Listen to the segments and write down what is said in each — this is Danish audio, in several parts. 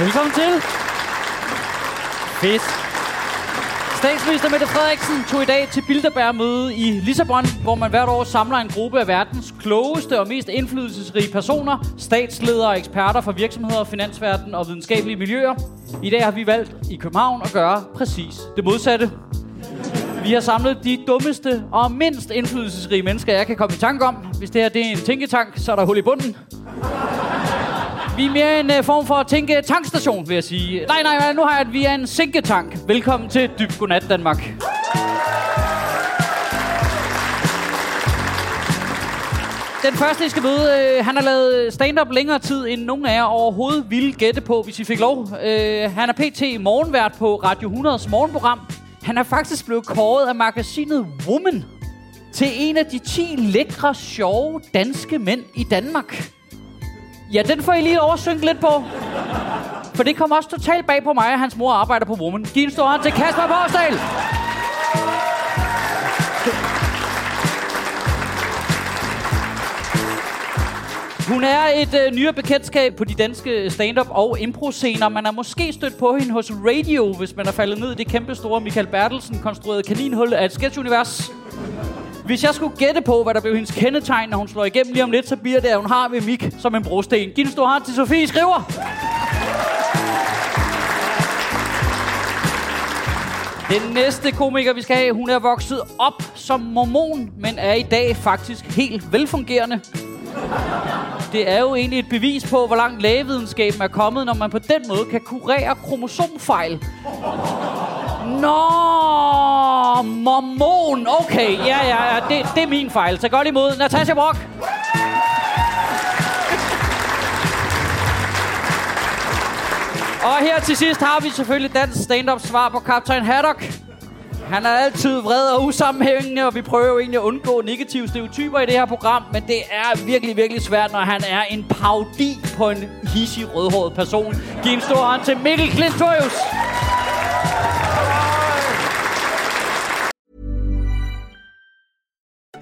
Velkommen til. Fedt. Statsminister Mette Frederiksen tog i dag til Bilderberg-møde i Lissabon, hvor man hvert år samler en gruppe af verdens klogeste og mest indflydelsesrige personer, statsledere og eksperter fra virksomheder, finansverden og videnskabelige miljøer. I dag har vi valgt i København at gøre præcis det modsatte. Vi har samlet de dummeste og mindst indflydelsesrige mennesker, jeg kan komme i tanke om. Hvis det her det er en tænketank, så er der hul i bunden. Vi er mere en uh, form for at tænke tankstation, vil jeg sige. Nej, nej, nej, nu har jeg, at vi er en sænketank. Velkommen til Dyb Godnat Danmark. Den første, I skal møde, øh, han har lavet stand-up længere tid, end nogen af jer overhovedet ville gætte på, hvis I fik lov. Øh, han er pt. morgenvært på Radio 100's morgenprogram. Han er faktisk blevet kåret af magasinet Woman til en af de 10 lækre, sjove danske mænd i Danmark. Ja, den får I lige oversynke lidt på. For det kom også totalt bag på mig, at hans mor arbejder på Woman. Giv en stor hånd til Kasper Borsdal. Hun er et øh, nyere bekendtskab på de danske stand-up og impro-scener. Man er måske stødt på hende hos Radio, hvis man er faldet ned i det kæmpe store Michael Bertelsen konstruerede kaninhul af et sketchunivers. Hvis jeg skulle gætte på, hvad der blev hendes kendetegn, når hun slår igennem lige om lidt, så bliver det, at hun har mimik som en brosten. Giv en stor hånd til Sofie Skriver. Den næste komiker, vi skal have, hun er vokset op som mormon, men er i dag faktisk helt velfungerende. Det er jo egentlig et bevis på, hvor langt lægevidenskaben er kommet, når man på den måde kan kurere kromosomfejl. Nå, mormon. Okay, ja, ja, ja. Det, det er min fejl. Så godt imod Natasha Brock. Og her til sidst har vi selvfølgelig dansk stand-up svar på Captain Haddock. Han er altid vred og usammenhængende, og vi prøver jo egentlig at undgå negative stereotyper i det her program, men det er virkelig, virkelig svært, når han er en paudi på en hissig rødhåret person. Giv en stor hånd til Mikkel Klintorius.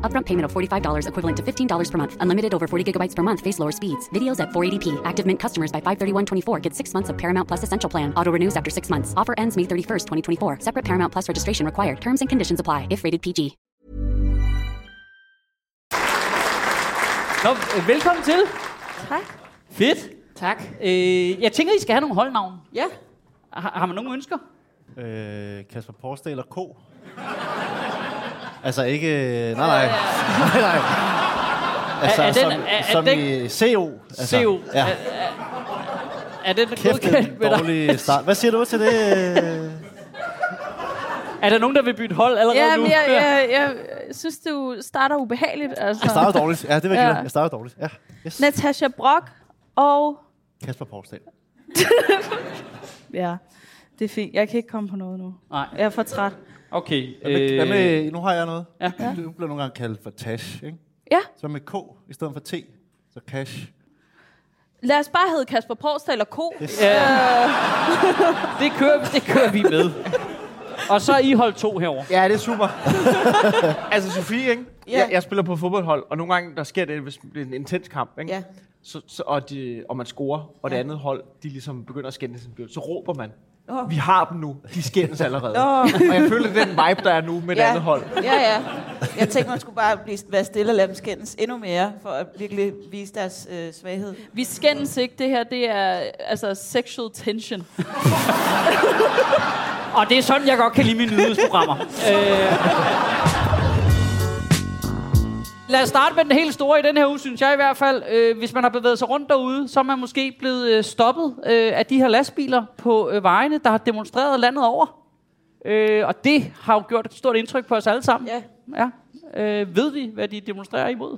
Upfront payment of $45 equivalent to $15 per month. Unlimited over 40 gigabytes per month. Face lower speeds. Videos at 480p. Active Mint customers by 531.24 get six months of Paramount Plus Essential Plan. Auto renews after six months. Offer ends May 31st, 2024. Separate Paramount Plus registration required. Terms and conditions apply if rated PG. Nå, øh, velkommen til. Tak. Fedt. Tak. Øh, jeg tænker, I skal have nogle holdnavn. Ja. Har, har man nogen ønsker? Øh, Kasper Porsdal og K. altså ikke... Nej, nej. nej, nej. Altså, Er- er den- som, er- er som den- i CO. Altså, CO. Ja. Er, er, den Kæft, det godkendt en med dig? start. Hvad siger du til det? Er der nogen, der vil bytte hold allerede Ja, nu? men jeg, jeg, jeg, jeg synes, du starter ubehageligt. Altså. Jeg starter dårligt. Ja, det vil jeg Ja. ja. Jeg starter dårligt. Ja. Yes. Natasha Brock og... Kasper Porsdal. Ja, det er fint. Jeg kan ikke komme på noget nu. Nej, Jeg er for træt. Okay. Hvad med, hvad med, nu har jeg noget. Ja. Du bliver nogle gange kaldt for Tash, ikke? Ja, Så med K i stedet for T. Så Cash. lad os bare hedde Kasper Porsdal og Ko. Yes. Ja. det, kører, det kører vi med. Og så er I hold to herover. Ja, det er super. altså Sofie, ikke? Ja. Jeg, jeg spiller på fodboldhold, og nogle gange der sker det, hvis det er en intens kamp, ikke? Ja. Så, så, og, de, og man scorer, og det andet hold, de ligesom begynder at skændes, så råber man. Åh. Vi har dem nu. De skændes allerede. Åh. Og jeg føler, er den vibe, der er nu med det andet hold. Ja, ja. Jeg tænkte, man skulle bare blive, være stille og lade dem skændes endnu mere, for at virkelig vise deres øh, svaghed. Vi skændes ikke. Det her, det er altså sexual tension. Og det er sådan, jeg godt kan lide mine nyhedsprogrammer. øh, lad os starte med den helt store i den her uge, synes jeg i hvert fald. Øh, hvis man har bevæget sig rundt derude, så er man måske blevet øh, stoppet øh, af de her lastbiler på øh, vejene, der har demonstreret landet over. Øh, og det har jo gjort et stort indtryk på os alle sammen. Ja. ja. Øh, ved vi, hvad de demonstrerer imod?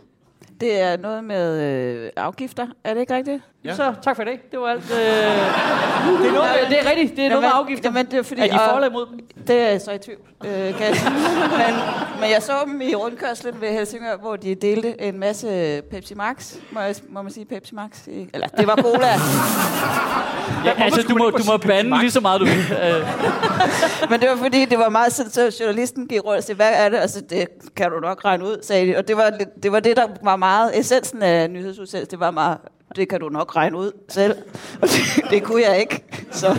Det er noget med øh, afgifter. Er det ikke rigtigt? Ja. Så tak for det. Det var alt. Øh, det, er noget, det er rigtigt. Det er noget med afgifter. Jamen, det er, fordi, er de for eller imod dem? Det er så i tvivl. Øh, kan jeg sige. men, men jeg så dem i rundkørslen ved Helsingør, hvor de delte en masse Pepsi Max. Må, jeg, må man sige Pepsi Max? I- Eller, det var cola. Ja, altså, du må, du må bande lige så meget, du vil. Øh, men det var fordi, det var meget sådan, så journalisten gik rundt og sagde, hvad er det? Altså, det kan du nok regne ud, sagde de. Og det var, det var det, der var meget essensen af nyhedsudsendelsen. Det var meget, det kan du nok regne ud selv. Og det, det kunne jeg ikke. Så,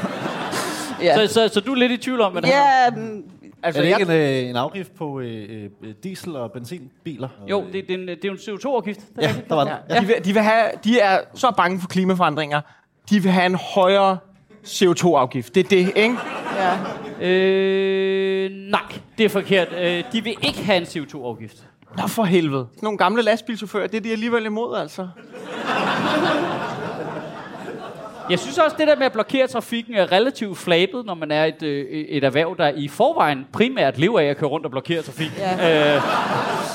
ja. så, så, så du er lidt i tvivl om, hvad det? Ja, mm, Altså, er det jeg, ikke en, øh, en afgift på øh, øh, diesel- og benzinbiler? Jo, det, det, er en, det er jo en CO2-afgift. Det er Ja, der var den. ja. De, vil, de, vil have, de er så bange for klimaforandringer. De vil have en højere CO2-afgift. Det er det, ikke? ja. Øh, nej, det er forkert. Øh, de vil ikke have en CO2-afgift. Nå for helvede. Sådan nogle gamle lastbilchauffører, det er de alligevel imod, altså. Jeg synes også, det der med at blokere trafikken er relativt flabet, når man er et, øh, et erhverv, der i forvejen primært lever af at køre rundt og blokere trafikken. Ja. Øh,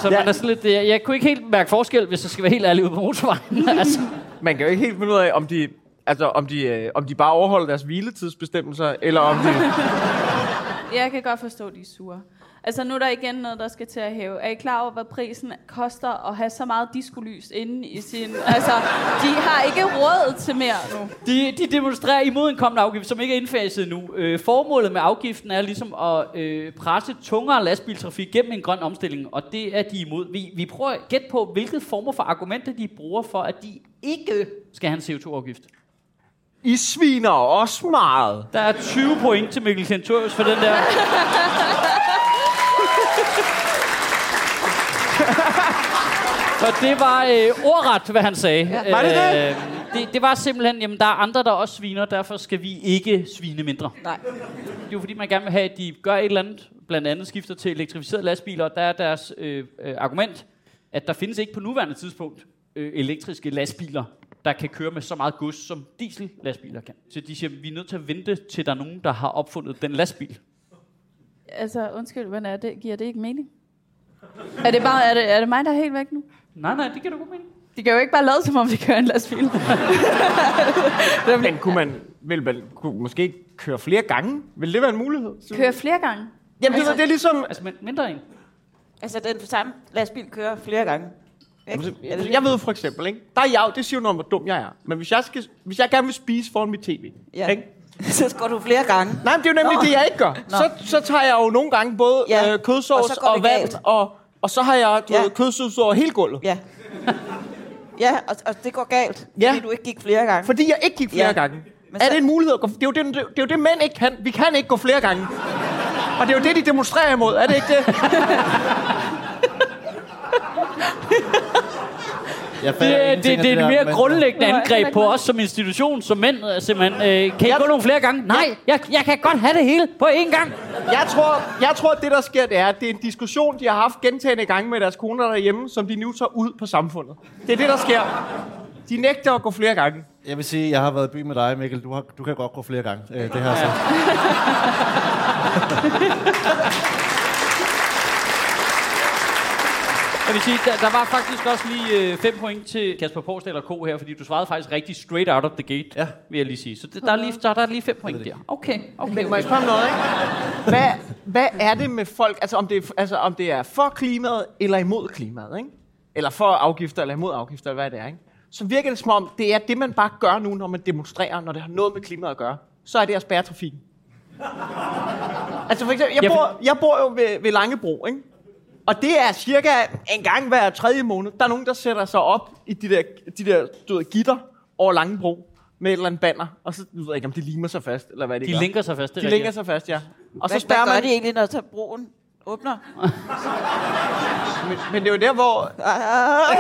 så man er sådan lidt, jeg, jeg kunne ikke helt mærke forskel, hvis jeg skal være helt ærlig ude på motorvejen. altså, Man kan jo ikke helt finde ud af, om de, altså, om de, øh, om de bare overholder deres hviletidsbestemmelser, eller om de... Jeg kan godt forstå, at de er sure. Altså, nu er der igen noget, der skal til at hæve. Er I klar over, hvad prisen koster at have så meget diskolys inde i sin... Altså, de har ikke råd til mere nu. de, de demonstrerer imod en kommende afgift, som ikke er indfaset nu. Øh, formålet med afgiften er ligesom at øh, presse tungere lastbiltrafik gennem en grøn omstilling, og det er de imod. Vi, vi prøver at gætte på, hvilke former for argumenter de bruger for, at de ikke skal have en CO2-afgift. I sviner også meget. Der er 20 point til Mikkel Kentorius for den der. Så det var øh, ordret, hvad han sagde. Ja, var det det? Øh, det? Det var simpelthen, jamen der er andre, der også sviner, derfor skal vi ikke svine mindre. Nej. Det er jo fordi, man gerne vil have, at de gør et eller andet, blandt andet skifter til elektrificerede lastbiler, og der er deres øh, øh, argument, at der findes ikke på nuværende tidspunkt øh, elektriske lastbiler, der kan køre med så meget gods, som diesel-lastbiler kan. Så de siger, vi er nødt til at vente, til der er nogen, der har opfundet den lastbil. Altså, undskyld, hvad er det? Giver det ikke mening? Er det, bare, er, det, er det mig, der er helt væk nu? Nej, nej, det kan du godt mene. De kan jo ikke bare lade, som om vi kører en lastbil. Men kunne man, man kunne måske ikke køre flere gange? Vil det være en mulighed? Køre flere gange. Jamen, det, det er ligesom... Altså, men mindre en. Altså, den samme lastbil kører flere gange. Ikke? Det Jeg ved for eksempel, ikke? Der er jeg, det siger jo noget om, hvor dum jeg er. Men hvis jeg, skal, hvis jeg gerne vil spise foran mit tv, Ja. ikke? Så går du flere gange. Nej, men det er jo nemlig Nå. det, jeg ikke gør. Så, så tager jeg jo nogle gange både Ja, øh, og kødsovs så går og, det vand, galt. og, og så har jeg du Ja. ved, kødsovs over hele gulvet. Ja. Ja, og, og det går galt, Ja. fordi du ikke gik flere gange. Fordi jeg ikke gik flere Ja. gange. Men er så- det en mulighed? At gå, det, er jo det, det, det er jo det, mænd ikke kan. Vi kan ikke gå flere gange. Og det er jo det, de demonstrerer imod. Er det ikke det? Jeg Det, det, det, det er et mere men- grundlæggende angreb på os som institution, som mænd. øh, Simpelthen. Øh, kan I Jeg- gå nogle flere gange? Nej, jeg, jeg kan godt have det hele på én gang. Jeg tror, jeg tror, at det, der sker, det er, at det er en diskussion, de har haft gentagende gange med deres koner derhjemme, som de nu tager ud på samfundet. Det er det, der sker. De nægter at gå flere gange. Jeg vil sige, jeg har været i by med dig, Mikkel. Du, har, du kan godt gå flere gange. Øh, det her så. Jeg vil sige, der, der var faktisk også lige øh, fem point til Kasper Porsdal og K her, fordi du svarede faktisk rigtig straight out of the gate, Ja. vil jeg lige sige. Så det, der, er lige, der, der er lige fem point der. Okay, okay. Men må jeg spørge om noget, ikke? Hvad, hvad er det med folk, altså om, det, er- altså om det er for klimaet eller imod klimaet, ikke? Eller for afgifter eller imod afgifter, eller hvad det er, ikke? Så virker det som om, det er det, man bare gør nu, når man demonstrerer, når det har noget med klimaet at gøre. Så er det at spærre trafikken. Altså for eksempel, jeg bor, jeg bor jo ved, ved Langebro, ikke? Og det er cirka en gang hver tredje måned, der er nogen, der sætter sig op i de der, de der du ved, gitter over Langebro med et eller andet banner, og så ved jeg ikke, om de limer sig fast, eller hvad det De gør. linker sig fast, det De er linker sig fast, ja. Og Hvad, så hvad spærrer gør man... de egentlig, når så broen åbner? Men, men det er jo der, hvor...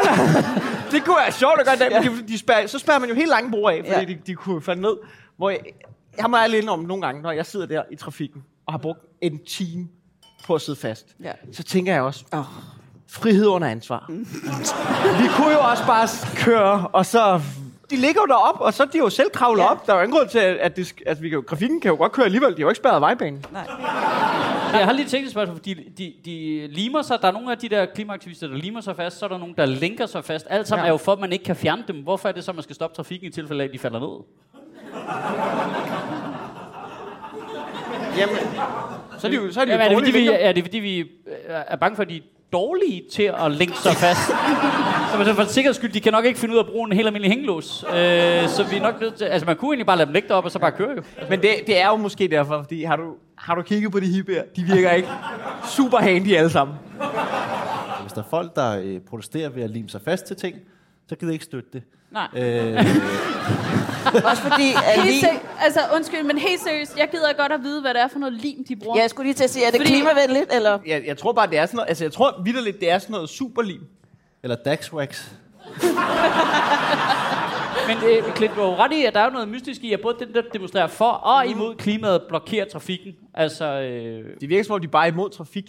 det kunne være sjovt at gøre det, men de, de spærrer, så spærrer man jo helt lange broer af, fordi Ja. de, de kunne falde ned. Hvor jeg, jeg må ærligt om nogle gange, når jeg sidder der i trafikken, og har brugt en time på at sidde fast, Ja. så tænker jeg også, Oh. frihed under ansvar. Vi kunne jo også bare køre, og så... De ligger jo deroppe, og så er de jo selv kravlet ja. op. Der er jo ingen grund til, at, det, at vi kan, grafikken kan jo godt køre alligevel. De har jo ikke spærret vejbanen. Jeg har lige et teknisk spørgsmål, fordi de, de limer sig. Der er nogle af de der klimaaktivister, der limer sig fast. Så er der nogle, der linker sig fast. Alt sammen ja. er jo for, at man ikke kan fjerne dem. Hvorfor er det så, at man skal stoppe trafikken i tilfælde af, at de falder ned? Jamen, så er de jo, så er de jo Jamen, er, det, fordi vi, er det fordi, vi er bange for, at de er dårlige til at linke sig fast? så man, for sikkerheds skyld, de kan nok ikke finde ud af at bruge en helt almindelig hængelås. Øh, så vi er nok nødt til... Altså, man kunne egentlig bare lade dem ligge deroppe, og så bare køre jo. Men det, det er jo måske derfor, fordi har du, har du kigget på de hippier? De virker ikke super handy alle sammen. Hvis der er folk, der øh, protesterer ved at lime sig fast til ting, så gider jeg ikke støtte det. Nej. Øh, Også fordi, at Helt seri- altså, undskyld, men helt seriøst, jeg gider godt at vide, hvad det er for noget lim, de bruger. Ja, jeg skulle lige til at sige, er det Fordi- klimavenligt, eller? Jeg, jeg tror bare, det er sådan noget, altså jeg tror vidderligt, det er sådan noget superlim. eller Daxwax. Men øh, Clint, du har jo ret i, at der er jo noget mystisk i, at både den, der demonstrerer for og imod klimaet, blokerer trafikken. Altså, øh... Det virker som om, de bare er imod trafik.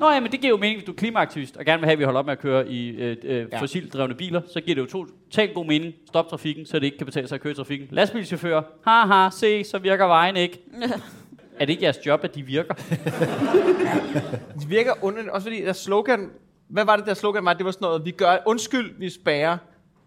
Nå ja, men det giver jo mening, hvis du er klimaaktivist, og gerne vil have, at vi holder op med at køre i øh, øh, Ja. ja. fossilt drevne biler, så giver det jo totalt god mening. Stop trafikken, så det ikke kan betale sig at køre i trafikken. Lastbilchauffører, haha, se, så virker vejen ikke. er det ikke jeres job, at de virker? Det virker underligt, også fordi der slogan, hvad var det der slogan var? Det var sådan noget, vi gør, undskyld, vi spærer.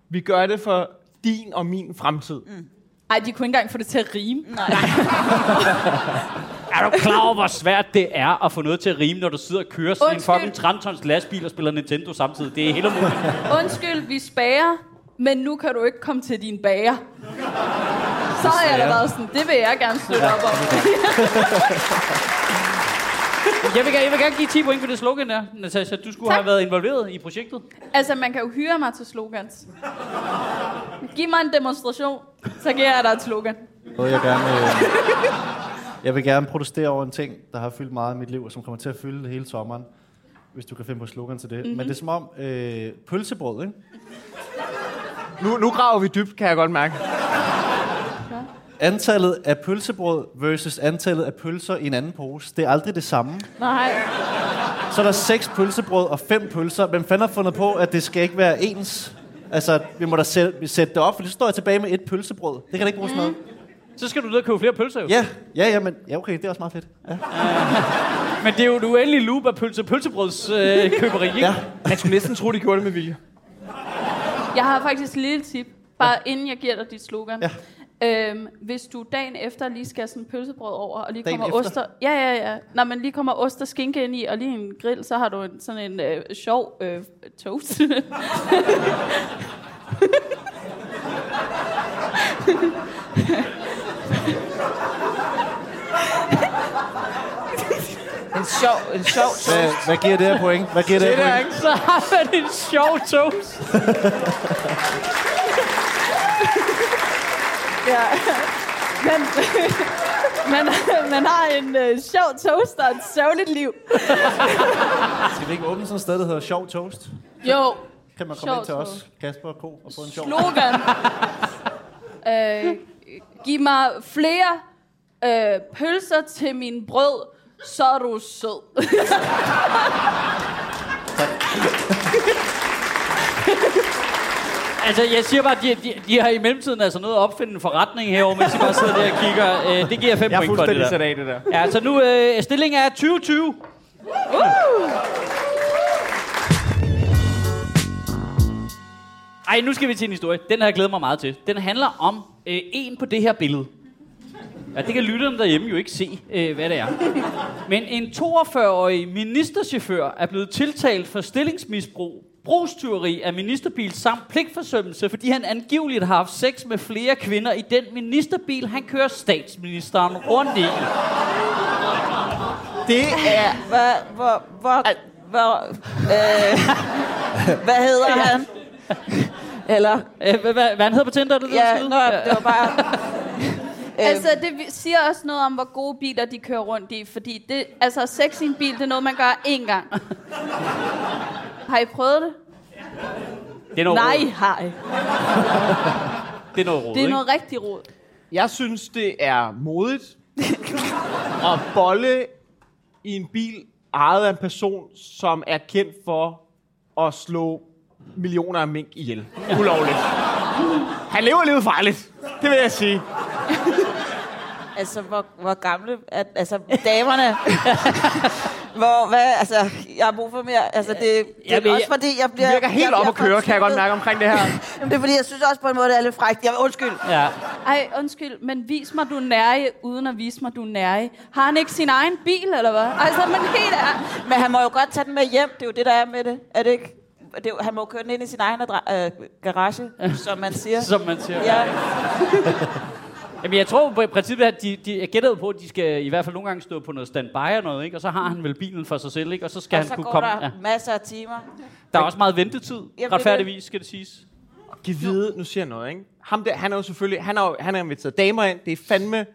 Vi gør det for din og min fremtid. Mm. Ej, de kunne ikke engang få det til at rime. Nej. Er du klar over, hvor svært det er at få noget til at rime, når du sidder og kører sådan en Undskyld. fucking 13 tons lastbil og spiller Nintendo samtidig? Det er helt umuligt. Undskyld, vi spærer, men nu kan du ikke komme til din bager. Så har jeg da været sådan, det vil jeg gerne støtte op om. Jeg vil, gerne- jeg vil gerne give 10 point for det slogan der, Natasha. Du skulle Tak. have været involveret i projektet. Altså, man kan jo hyre mig til slogans. Giv mig en demonstration, så giver jeg dig et slogan. Noget, jeg gerne øh, Jeg vil gerne protestere over en ting, der har fyldt meget i mit liv, og som kommer til at fylde hele sommeren, hvis du kan finde på slogan til det. Mm-hmm. Men det er som om øh, pølsebrød, ikke? Nu, nu graver vi dybt, kan jeg godt mærke. Antallet af pølsebrød versus antallet af pølser i en anden pose, det er aldrig det samme. Nej. Så er der seks pølsebrød og fem pølser. Hvem fanden har fundet på, at det skal ikke være ens? Altså, vi må da sætte, sætte det op, for så står jeg tilbage med et pølsebrød. Det kan da ikke bruges mm. noget. Så skal du ned og købe flere pølser jo. Ja, ja, ja, men ja, okay, det er også meget fedt. Ja. Men det er jo et uendeligt loop af pølse pølsebrøds øh, køberi, ikke? ja. Man skulle næsten tro, de gjorde det med vilje. Jeg har faktisk et lille tip, bare inden jeg giver dig dit slogan. Ja. Øhm, hvis du dagen efter lige skal sådan pølsebrød over, og lige Dagen kommer efter? ost og, ja, ja, ja. Når man lige kommer ost og skinke ind i, og lige en grill, så har du en, sådan en øh, sjov øh, toast. En sjov, en sjov Hvad, hvad giver det her point? Hvad giver det her Det der, point? Så har man en sjov toast. ja. Men, man, man har en øh, sjov toast og et sørgeligt liv. Skal vi ikke åbne sådan et sted, der hedder Sjov Toast? Jo, Kan man komme Sjov ind til os, Toast. Kasper og K, og få en sjov... slogan. øh, giv mig flere øh, pølser til min brød, så er du sød. Altså, jeg siger bare, de, de, de har i mellemtiden altså noget at opfinde en forretning herovre, mens de bare sidder der og kigger. Øh, det giver 5 Jeg er point for det fuldstændig der. sat af det der. Ja, så nu øh, stillingen er 2020. Ej, nu skal vi til en historie. Den har jeg glædet mig meget til. Den handler om øh, en på det her billede. Ja, det kan lytterne derhjemme jo ikke se, øh, hvad det er. Men en 42-årig ministerchauffør er blevet tiltalt for stillingsmisbrug, brugstyveri af ministerbil samt pligtforsømmelse, fordi han angiveligt har haft sex med flere kvinder i den ministerbil, han kører statsministeren rundt i. Det er... Hvad, hvor, hvor, hvor, øh, hvad hedder han? Eller, Øh, hvad, hvad, hvad han hedder på Tinder? er Det, ja, nå, det var bare... Altså, det siger også noget om, hvor gode biler de kører rundt i, fordi det, altså, sex i en bil, det er noget, man gør én gang. Har I prøvet det? det er noget Nej, råd. har I. Det er noget råd, Det er ikke? noget rigtig råd. Jeg synes, det er modigt at bolle i en bil ejet af en person, som er kendt for at slå millioner af mink ihjel. Ulovligt. Han lever livet farligt. Det vil jeg sige. Altså, hvor, hvor gamle er, altså, damerne... hvor, hvad, altså, jeg har brug for mere. Altså, det, det Ja, er også jeg- fordi, jeg bliver... Det virker helt jeg op at køre, kan jeg godt mærke omkring det her. Jamen, det er fordi, jeg synes også på en måde, det er lidt frækt. Jeg, undskyld. Ja. Ej, undskyld, men vis mig, du er uden at vise mig, du er. Har han ikke sin egen bil, eller hvad? Altså, men helt er... Men han må jo godt tage den med hjem. Det er jo det, der er med det. Er det ikke? Det han må køre den ind i sin egen adra- øh, garage, som man siger. Som man siger. Ja. Jamen, jeg tror på i princippet, at de, de jeg gætter jo på, at de skal i hvert fald nogle gange stå på noget standby og noget, ikke? Og så har han vel bilen for sig selv, ikke? Og så skal Og han så kunne går komme... der Ja. masser af timer. Der er også meget ventetid, er retfærdigvis, skal det siges. Giv vide, nu siger jeg noget, ikke? Ham der, han er jo selvfølgelig, han har, jo- han har inviteret damer ind, det er fandme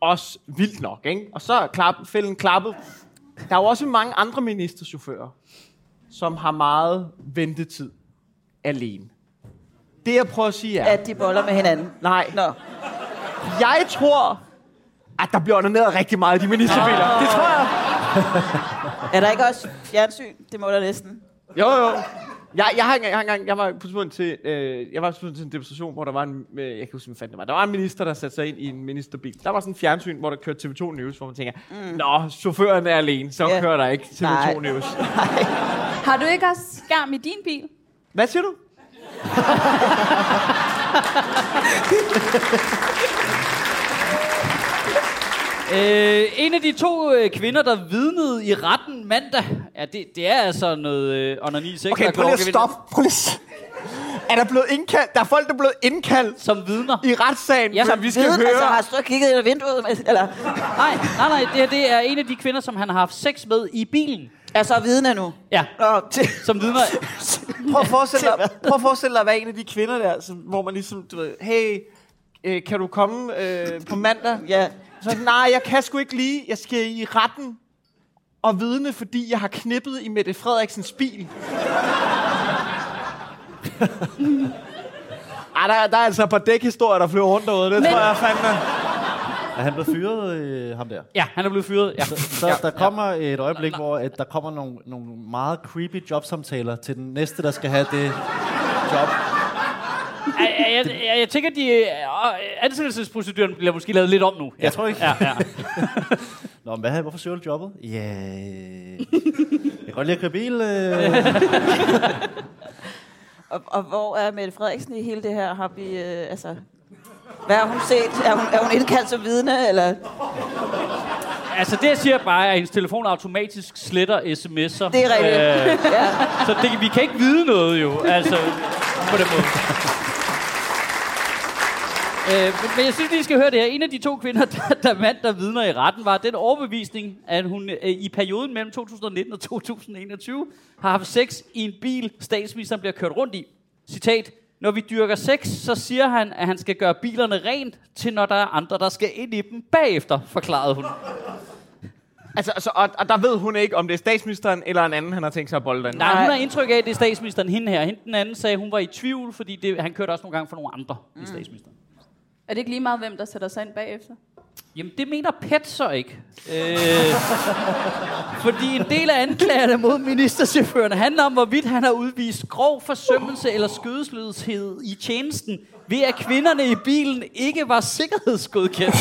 også vildt nok, ikke? Og så er klap, fælden klappet. Der er jo også mange andre ministerchauffører, som har meget ventetid alene. Det jeg prøver at sige er, At de boller med hinanden. nej, Nå. Jeg tror, at der bliver onaneret rigtig meget i de ministerbiler. Det tror jeg. Er der ikke også fjernsyn? Det må der næsten. Jo, jo. Jeg, jeg, har engang, jeg, har engang, jeg var på et tidspunkt til, øh, jeg var på et tidspunkt til en demonstration, hvor der var en, øh, jeg kan huske, hvad fanden det var. Der var en minister, der satte sig ind i en ministerbil. Der var sådan en fjernsyn, hvor der kørte TV2 News, hvor man tænker, mm. nå, chaufføren er alene, så Ja. kører der ikke TV2 Nej. News. Har du ikke også skærm i din bil? Hvad siger du? ハハハ Øh, en af de to øh, kvinder, der vidnede i retten mandag, ja, det, det er altså noget øh, onani sex, Okay, prøv lige at stoppe. Prøv lige Er der blevet indkaldt? Der er folk, der er blevet indkaldt Som vidner. i retssagen, Ja, som vi skal Viden, høre. altså, har stået og kigget ind ad vinduet? Eller Nej, nej, nej, det, her, det er en af de kvinder, som han har haft sex med i bilen. er så vidne nu? Ja, Nå, til, som vidner. Prøv at forestille dig, prøv at forestille dig at være en af de kvinder der, som, hvor man ligesom, du ved, hey, øh, kan du komme øh, på mandag? ja. Så er det, nej, jeg kan sgu ikke lige. Jeg skal i retten og vidne, fordi jeg har knippet i Mette Frederiksens bil. Ej, der, der er altså et par dækhistorier, der flyver rundt derude. Det Men- tror jeg fandme. Er han blevet fyret, øh, ham der? Ja, han er blevet fyret. Ja. Så der kommer et øjeblik, hvor at der kommer nogle, nogle meget creepy jobsamtaler til den næste, der skal have det job. Jeg, jeg, jeg, jeg tænker, at de, øh, ansættelsesproceduren bliver måske lavet lidt om nu. Jeg tror ikke. Ja, ja. Nå, men hvad, hvorfor søger du jobbet? Ja, jeg kan godt lide at køre bil. Øh. Og, og hvor er Mette Frederiksen i hele det her? Har vi, øh, altså, hvad har hun set? Er hun, er hun indkaldt som vidne, eller? Altså, det jeg siger bare, er, at hendes telefon automatisk sletter sms'er. Det er rigtigt. Øh, Ja. så det, vi kan ikke vide noget jo, altså, på den måde. Øh, men, men jeg synes, vi skal høre det her. En af de to kvinder, der, der mand, der vidner i retten, var den overbevisning, at hun øh, i perioden mellem 2019 og 2021 har haft sex i en bil, statsministeren bliver kørt rundt i. Citat. Når vi dyrker sex, så siger han, at han skal gøre bilerne rent, til når der er andre, der skal ind i dem bagefter, forklarede hun. Altså, altså og, og, der ved hun ikke, om det er statsministeren eller en anden, han har tænkt sig at bolde den. Nej, hun har indtryk af, at det er statsministeren hende her. Hende den anden sagde, at hun var i tvivl, fordi det, han kørte også nogle gange for nogle andre mm. i statsministeren. Er det ikke lige meget, hvem der sætter sig ind bagefter? Jamen, det mener PET så ikke. Øh, fordi en del af anklagerne mod ministerchaufføren handler om, hvorvidt han har udvist grov forsømmelse eller skødesløshed i tjenesten, ved at kvinderne i bilen ikke var sikkerhedsgodkendt.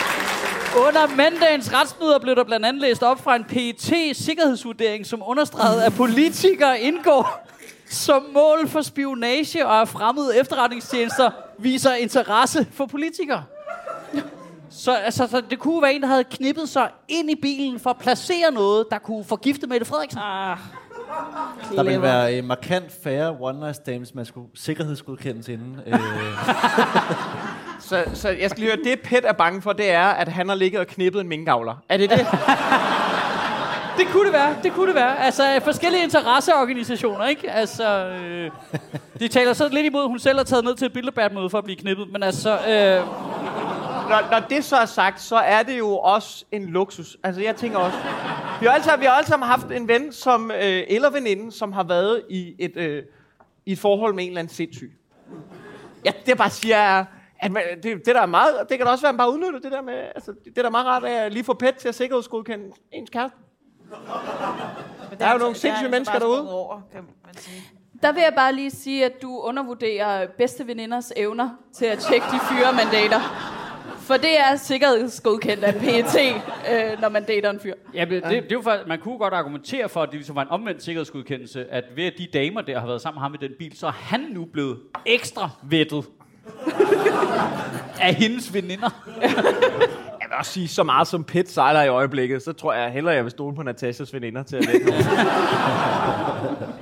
Under mandagens retsmøder blev der blandt andet læst op fra en pet sikkerhedsvurdering som understregede, at politikere indgår som mål for spionage og at fremmede efterretningstjenester viser interesse for politikere. Så, altså, så det kunne være en, der havde knippet sig ind i bilen for at placere noget, der kunne forgifte Mette Frederiksen. Ah, Der vil være øh, markant færre one-night stands, man skulle sikkerhedsgodkendes inden. Øh, Så, så jeg skal lige høre, det Pet er bange for, det er, at han har ligget og knippet en minkavler. Er det det? Det kunne det være, det kunne det være. Altså forskellige interesseorganisationer, ikke? Altså, øh, de taler så lidt imod, at hun selv har taget ned til et billedbærtmøde for at blive knippet. Men altså, øh, når, når det så er sagt, så er det jo også en luksus. Altså, jeg tænker også... Vi har alle sammen, vi har alle sammen haft en ven, som, øh, eller veninde, som har været i et, øh, i et forhold med en eller anden sindssyg. Ja, det jeg bare siger er, At man, det, det, der er meget, det kan da også være, at man bare udnytter det der med, altså, det er da meget rart at lige få pet til at sikkerhedsgodkende ens kæreste. Der er jo nogle sindssyge mennesker derude. Over, kan man sige. Der vil jeg bare lige sige, at du undervurderer bedste veninders evner til at tjekke de fyre, man dater. For det er sikkerhedsgodkendt af PET, øh, når man dater en fyr. Ja, men det, det, er jo for, man kunne godt argumentere for, at det ligesom var en omvendt sikkerhedsgodkendelse, at ved at de damer der har været sammen med ham i den bil, så er han nu blevet ekstra vettet af hendes veninder. Jeg vil også sige, så meget som pet sejler i øjeblikket, så tror jeg hellere, jeg vil stole på Natashas veninder til at lægge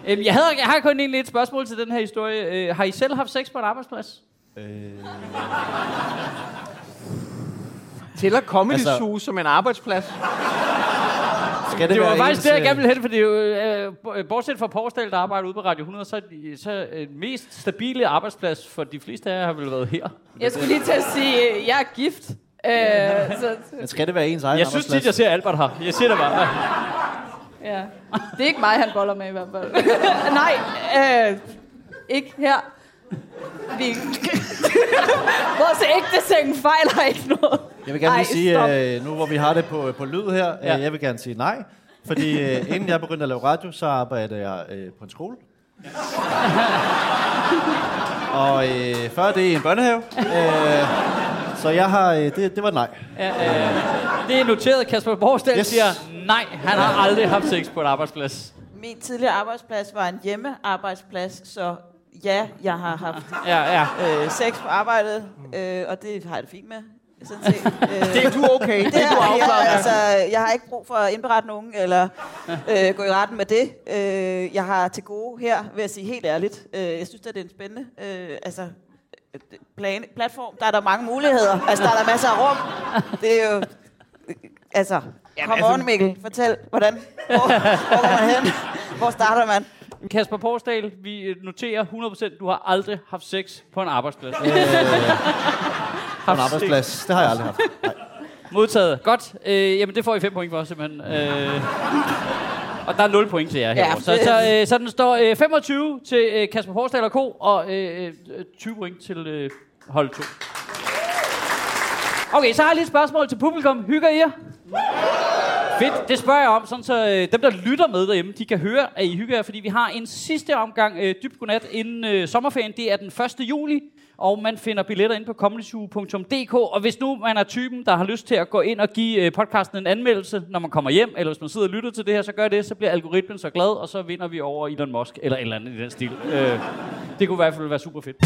Øhm, jeg, havde, jeg har kun egentlig et spørgsmål til den her historie. Øh, har I selv haft sex på en arbejdsplads? Tæller Comedy Altså- Zoo som en arbejdsplads? Skal Det var være faktisk ens, det, jeg øh, gerne ville hen, fordi øh, øh, bortset fra Porsdal, der arbejder ude på Radio 100, så er så øh, mest stabile arbejdsplads for de fleste af jer har vel været her. Jeg skulle lige til at sige, at jeg er gift. Øh, så, Men skal det være ens egen Jeg synes tit, jeg ser Albert her. Jeg siger det bare. ja. Det er ikke mig, han boller med i hvert fald. Nej, øh, ikke her. Vi... Vores ægte seng fejler ikke noget. Jeg vil gerne Ej, lige sige, stop. øh, nu hvor vi har det på, på lyd her, Ja. ja. øh, jeg vil gerne sige nej. Fordi øh, inden jeg begyndte at lave radio, så arbejdede jeg øh, på en skole. Og øh, før det i en børnehave. Øh, så jeg har, øh, det, det var nej. Ja, øh, det er noteret. Kasper yes. Yes. siger, nej, han har aldrig haft sex på en arbejdsplads. Min tidligere arbejdsplads var en hjemmearbejdsplads, så ja, jeg har haft Ja, ja. øh, sex på arbejdet, øh, og det har jeg det fint med. Sådan set. Øh, Det er du okay. Det er du afklaret. jeg, Altså, jeg har ikke brug for at indberette nogen, eller øh, gå i retten med det. Øh, jeg har til gode her, vil jeg sige helt ærligt. Øh, jeg synes, at det er en spændende øh, altså, plan, platform. Der er der mange muligheder. Altså, der er der masser af rum. Det er jo... Altså, kom altså- on, Mikkel. Fortæl, hvordan? Hvor, hvor går man hen? Hvor starter man? Kasper Porsdal, vi øh, noterer 100%, du har aldrig haft sex på en arbejdsplads. På en arbejdsplads. Det har jeg aldrig haft. Nej. Modtaget. Godt. Øh, jamen, det får I 5 point for, simpelthen. Øh, og der er 0 point til jer Ja, her. Så, det- så, øh, så den står øh, 25 til øh, Kasper Porsdal og Ko, og øh, øh, 20 point til øh, hold 2. Okay, så har jeg lige et spørgsmål til publikum. Hygger I jer? Fedt, det spørger jeg om, sådan så øh, dem, der lytter med derhjemme, de kan høre, at I hygger jer, fordi vi har en sidste omgang øh, dybt godnat inden øh, sommerferien. Det er den 1. juli, og man finder billetter ind på comedyzoo.dk. Og hvis nu man er typen, der har lyst til at gå ind og give øh, podcasten en anmeldelse, når man kommer hjem, eller hvis man sidder og lytter til det her, så gør det, så bliver algoritmen så glad, og så vinder vi over Elon Musk, eller et eller andet i den stil. Øh, det kunne i hvert fald være super fedt.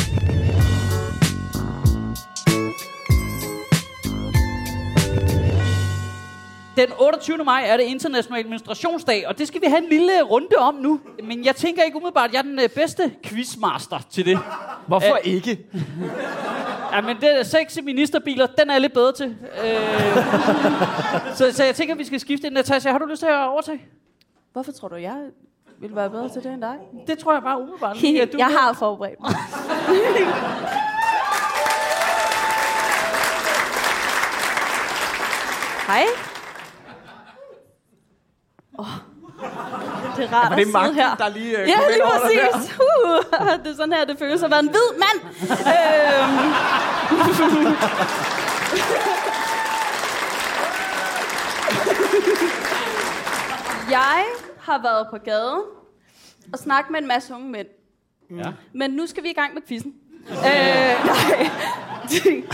Den 28. maj er det international menstruationsdag, og det skal vi have en lille runde om nu. Men jeg tænker ikke umiddelbart, at jeg er den øh, bedste quizmaster til det. hvorfor Øh, ikke? Ja, men det sexy ministerbiler, den er jeg lidt bedre til. Øh, så, så jeg tænker, at vi skal skifte. Natasha, har du lyst til at overtage? Hvorfor tror du, jeg vil være bedre til det end dig? Det tror jeg bare umiddelbart. lige, at du jeg har forberedt mig. Hej. Oh, det er rart at det sidde magten, her. der lige øh, Ja, lige præcis. Uh, det er sådan her, det føles at være en hvid mand. øhm. Jeg har været på gaden og snakket med en masse unge mænd. Ja. Men nu skal vi i gang med quizzen. øh, nej.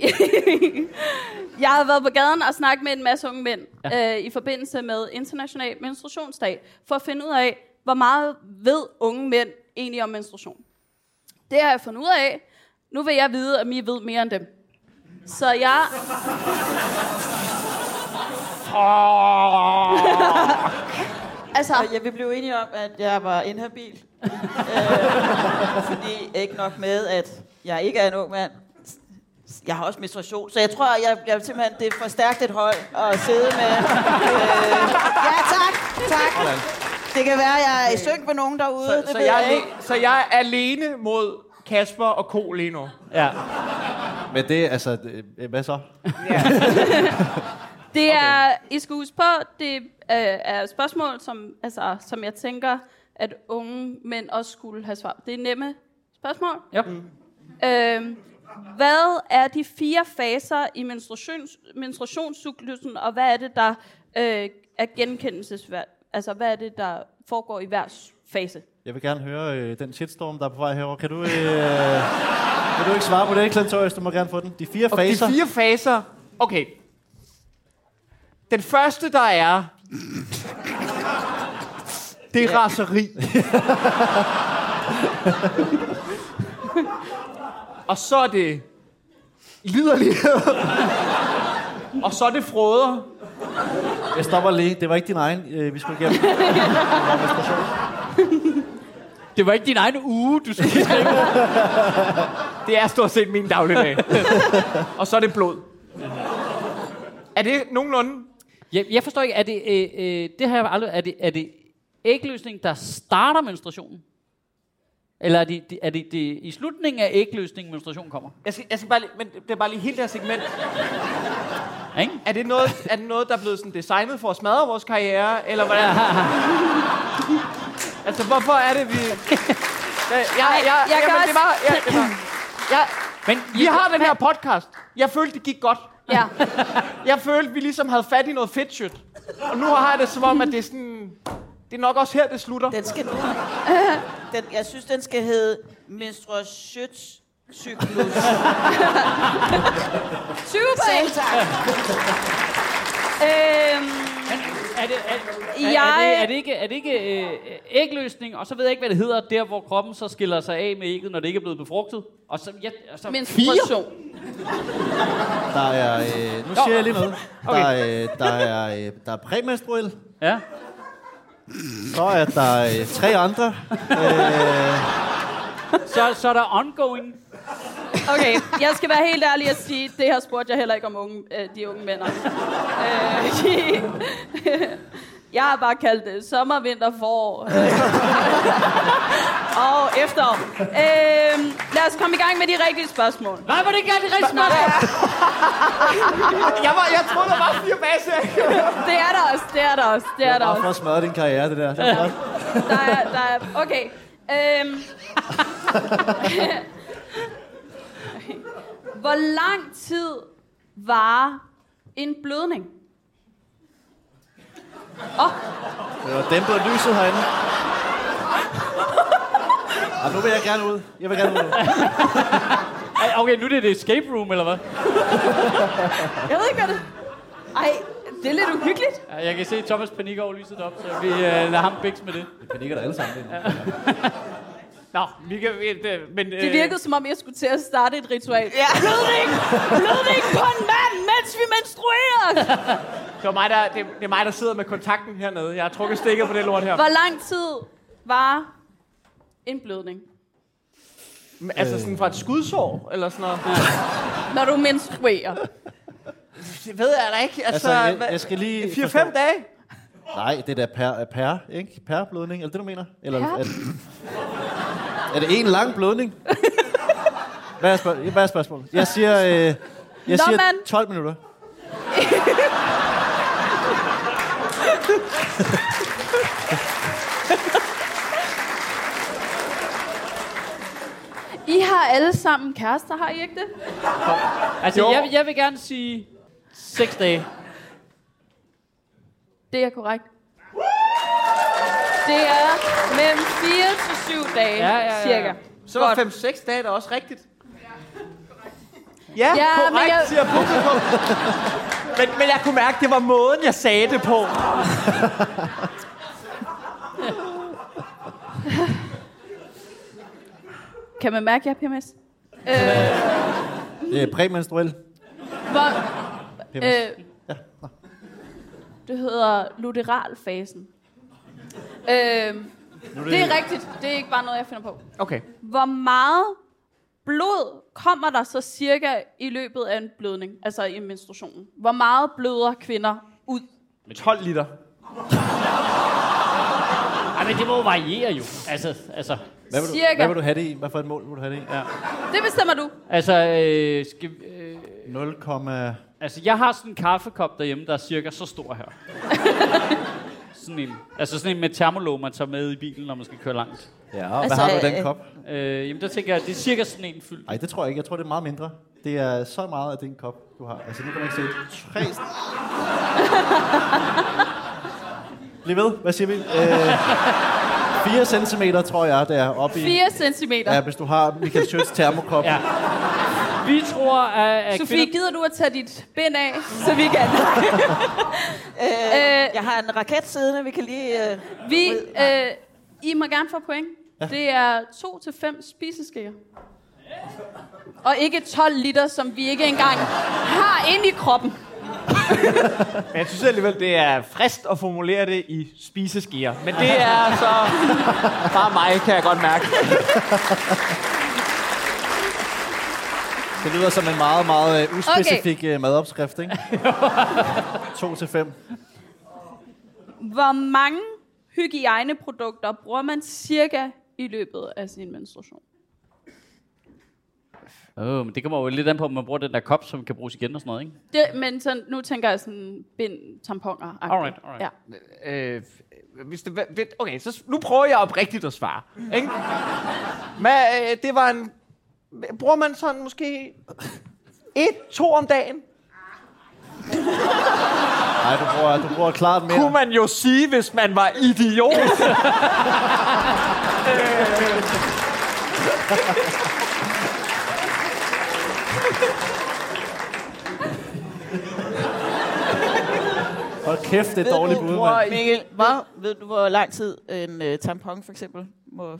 jeg har været på gaden og snakket med en masse unge mænd ja. øh, i forbindelse med International Menstruationsdag, for at finde ud af, hvor meget ved unge mænd egentlig om menstruation. Det har jeg fundet ud af. Nu vil jeg vide, om I ved mere end dem. Så jeg... altså, ja, vi blev enige om, at jeg var inhabil. øh, fordi ikke nok med, at jeg ikke er en ung mand. Jeg har også menstruation, så jeg tror, jeg, jeg simpelthen, det er for stærkt et hold at sidde med. Øh, ja, tak, tak. Det kan være, at jeg er i synk med nogen derude. Så, det så, jeg er jeg så jeg er alene mod Kasper og Ko lige nu. Ja. Men det, altså, det, hvad så? Det er, I skal huske på, det øh, er spørgsmål, som, altså, som jeg tænker, at unge mænd også skulle have svar. Det er nemme spørgsmål. Ja. Øhm, hvad er de fire faser i menstruations, menstruationscyklusen, og hvad er det, der øh, er genkendelsesværd? Altså, hvad er det, der foregår i hver fase? Jeg vil gerne høre øh, den shitstorm, der er på vej herover. Kan du, øh, kan du ikke svare på det, Clentorius? Du må gerne få den. De fire Og faser. de fire faser... Okay. Den første, der er... Det er raseri. og så er det liderlighed. og så er det frøder. Jeg stopper lige. Det var ikke din egen, øh, vi skulle igennem. Det var ikke din egen uge, du skulle skrive. Det er stort set min dagligdag. og så er det blod. Er det nogenlunde? Jeg, jeg forstår ikke, er det, øh, øh, det har jeg aldrig, er det, er det ægløsning, der starter menstruationen? Eller er det, er det, det i slutningen af ægløsningen, menstruationen kommer? Jeg skal, jeg skal bare lige, men det er bare lige helt det her segment. Ikke? Er det noget, er det noget der er blevet sådan designet for at smadre vores karriere? Eller hvordan? altså, hvorfor er det, vi... Jeg, jeg, jeg, jeg kan jamen, det var, ja, det var, jeg, Men vi har den her podcast. Jeg følte, det gik godt. Ja. Jeg følte, vi ligesom havde fat i noget fedt shit. Og nu har jeg det som om, at det er sådan... Det er nok også her, det slutter. Den skal... den, jeg synes, den skal hedde menstruationscyklus. Super! Selv tak. Øhm, er det, er, er, Jeg- er, det, er det ikke, er det ikke øh, ægløsning, og så ved jeg ikke, hvad det hedder, der hvor kroppen så skiller sig af med ægget, når det ikke er blevet befrugtet? Og så, ja, og så menstruation. Der er, øh, nu siger jeg lige noget. Der, er, øh, der, er, øh, der er præmenstruel. Ja. Så er der øh, tre andre. Så, så er der ongoing. Okay, jeg skal være helt ærlig at sige, det her spurgte jeg heller ikke om unge, øh, de unge mænd. om. Øh, jeg har bare kaldt det sommer, vinter, forår. Og efterår. Øh, lad os komme i gang med de rigtige spørgsmål. Nej, var det ikke det rigtige spørgsmål? Jeg, var, jeg troede, der var fire baser. Det er der også, det er der også, det er der Bare for også. at smadre din karriere, det der. Det er. Der er, der er, okay. Øhm. Hvor lang tid var en blødning? Det var dæmpet lyset herinde. Og nu vil jeg gerne ud. Jeg vil gerne ud. Okay, nu er det et escape room, eller hvad? Jeg ved ikke, hvad det... Ej, det er lidt uhyggeligt. Ja, Jeg kan se Thomas panik over lyset op, så vi øh, lader ham bækse med det. Vi panikker der alle sammen. Nå, vi kan... Det, men, Det virkede som om, jeg skulle til at starte et ritual. Ja. Blødning! Blødning på en mand, mens vi menstruerer! Det, var mig, der, det, det er mig, der sidder med kontakten hernede. Jeg har trukket stikket på det lort her. Hvor lang tid var en blødning? Altså sådan fra et skudsår, eller sådan noget. Når du menstruerer. Det ved jeg da ikke. Altså, Altså, jeg, jeg skal lige 4-5 forstå- dage? Nej, det er da per, per, ikke? Per blødning, eller det du mener? Eller Per? er, det, er det en lang blødning? Hvad er, spørg- hvad er spørgsmålet? Jeg siger, øh, jeg Nå, siger mand. 12 minutter. I har alle sammen kærester, har I ikke det? Altså, Jo. jeg, vil- jeg vil gerne sige 6 dage. Det er korrekt. Det er mellem 4 til 7 dage, Ja, ja, ja. cirka. Så var Godt. 5-6 dage da også rigtigt. Ja, Ja, ja men korrekt, jeg- jeg... siger publikum. Men, men jeg kunne mærke, det var måden, jeg sagde det på. Kan man mærke, at jeg er PMS? Det er præmenstruel. Hvor, PMS. øh, Ja, det hedder luteralfasen. Øh, det er rigtigt. Det er ikke bare noget, jeg finder på. Okay. Hvor meget blod kommer der så cirka i løbet af en blødning, altså i menstruationen? Hvor meget bløder kvinder ud? 12 liter. Ej, men det må jo variere jo. Altså, altså, Hvad vil, du, Cirka. hvad vil du have det i? Hvad for et mål vil du have det i? Ja. Det bestemmer du. altså, øh, skal, øh, 0, altså, jeg har sådan en kaffekop derhjemme, der er cirka så stor her. Sådan en, altså sådan en med termolog, man tager med i bilen, når man skal køre langt. Ja, og Altså, hvad har du den øh, kop? Øh, jamen, der tænker jeg, det er cirka sådan en fyldt. Nej, det tror jeg ikke. Jeg tror, det er meget mindre. Det er så meget af den kop, du har. Altså, nu kan man ikke se tre... Bliv ved. Hvad siger vi? Øh, 4 centimeter, tror jeg, det er oppe i... 4 centimeter. Ja, hvis du har Michael Schøtz termokop. Ja. Vi tror, at, at Sofie, kvinder... gider du at tage dit bind af, så vi kan... Øh, Øh, jeg har en raket siddende, vi kan lige... Øh, vi, øh, I må gerne få point. Det er 2 til 5 spiseskeer. Og ikke 12 liter, som vi ikke engang har inde i kroppen. Men jeg synes alligevel, det er frist at formulere det i spiseskeer. Men det er så bare mig, kan jeg godt mærke. Det lyder som en meget, meget uh, uspecifik okay. madopskrift, ikke? 2 til 5. Hvor mange hygiejneprodukter bruger man cirka i løbet af sin menstruation? Åh, oh, men det kommer jo lidt an på, om man bruger den der kop, som kan bruges igen og sådan noget, ikke? Det, men sådan, nu tænker jeg sådan bind, tamponer. Alright, alright. Ja. Øh, hvis det, okay, så nu prøver jeg oprigtigt at svare. Ikke? Men øh, det var en... Bruger man sådan måske et, to om dagen? Nej, du bruger, du bruger klart mere. Kunne man jo sige, hvis man var idiot. Hold kæft, det er dårligt bud, mand. Mikkel, hvor, ved du, hvor lang tid en uh, tampon for eksempel må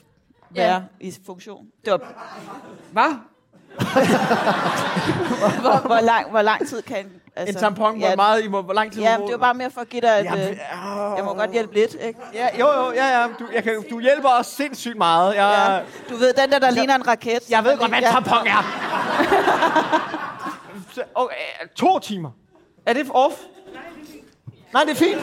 være i funktion? Det var, Hvad? hvor, hvor, lang, hvor lang tid kan... Altså, En tampon, hvor ja, meget, I må, hvor lang tid Ja, må- det var bare mere for at give dig et... Jamen, øh, jeg må godt hjælpe lidt, ikke? Ja, jo, jo, ja, ja. Du, jeg kan, du hjælper os sindssygt meget. Jeg, Ja. Du ved, den der, der ligner en raket. jeg ved godt, hvad en Ja. tampon er. Okay, to timer. Er det off? Nej, det er fint.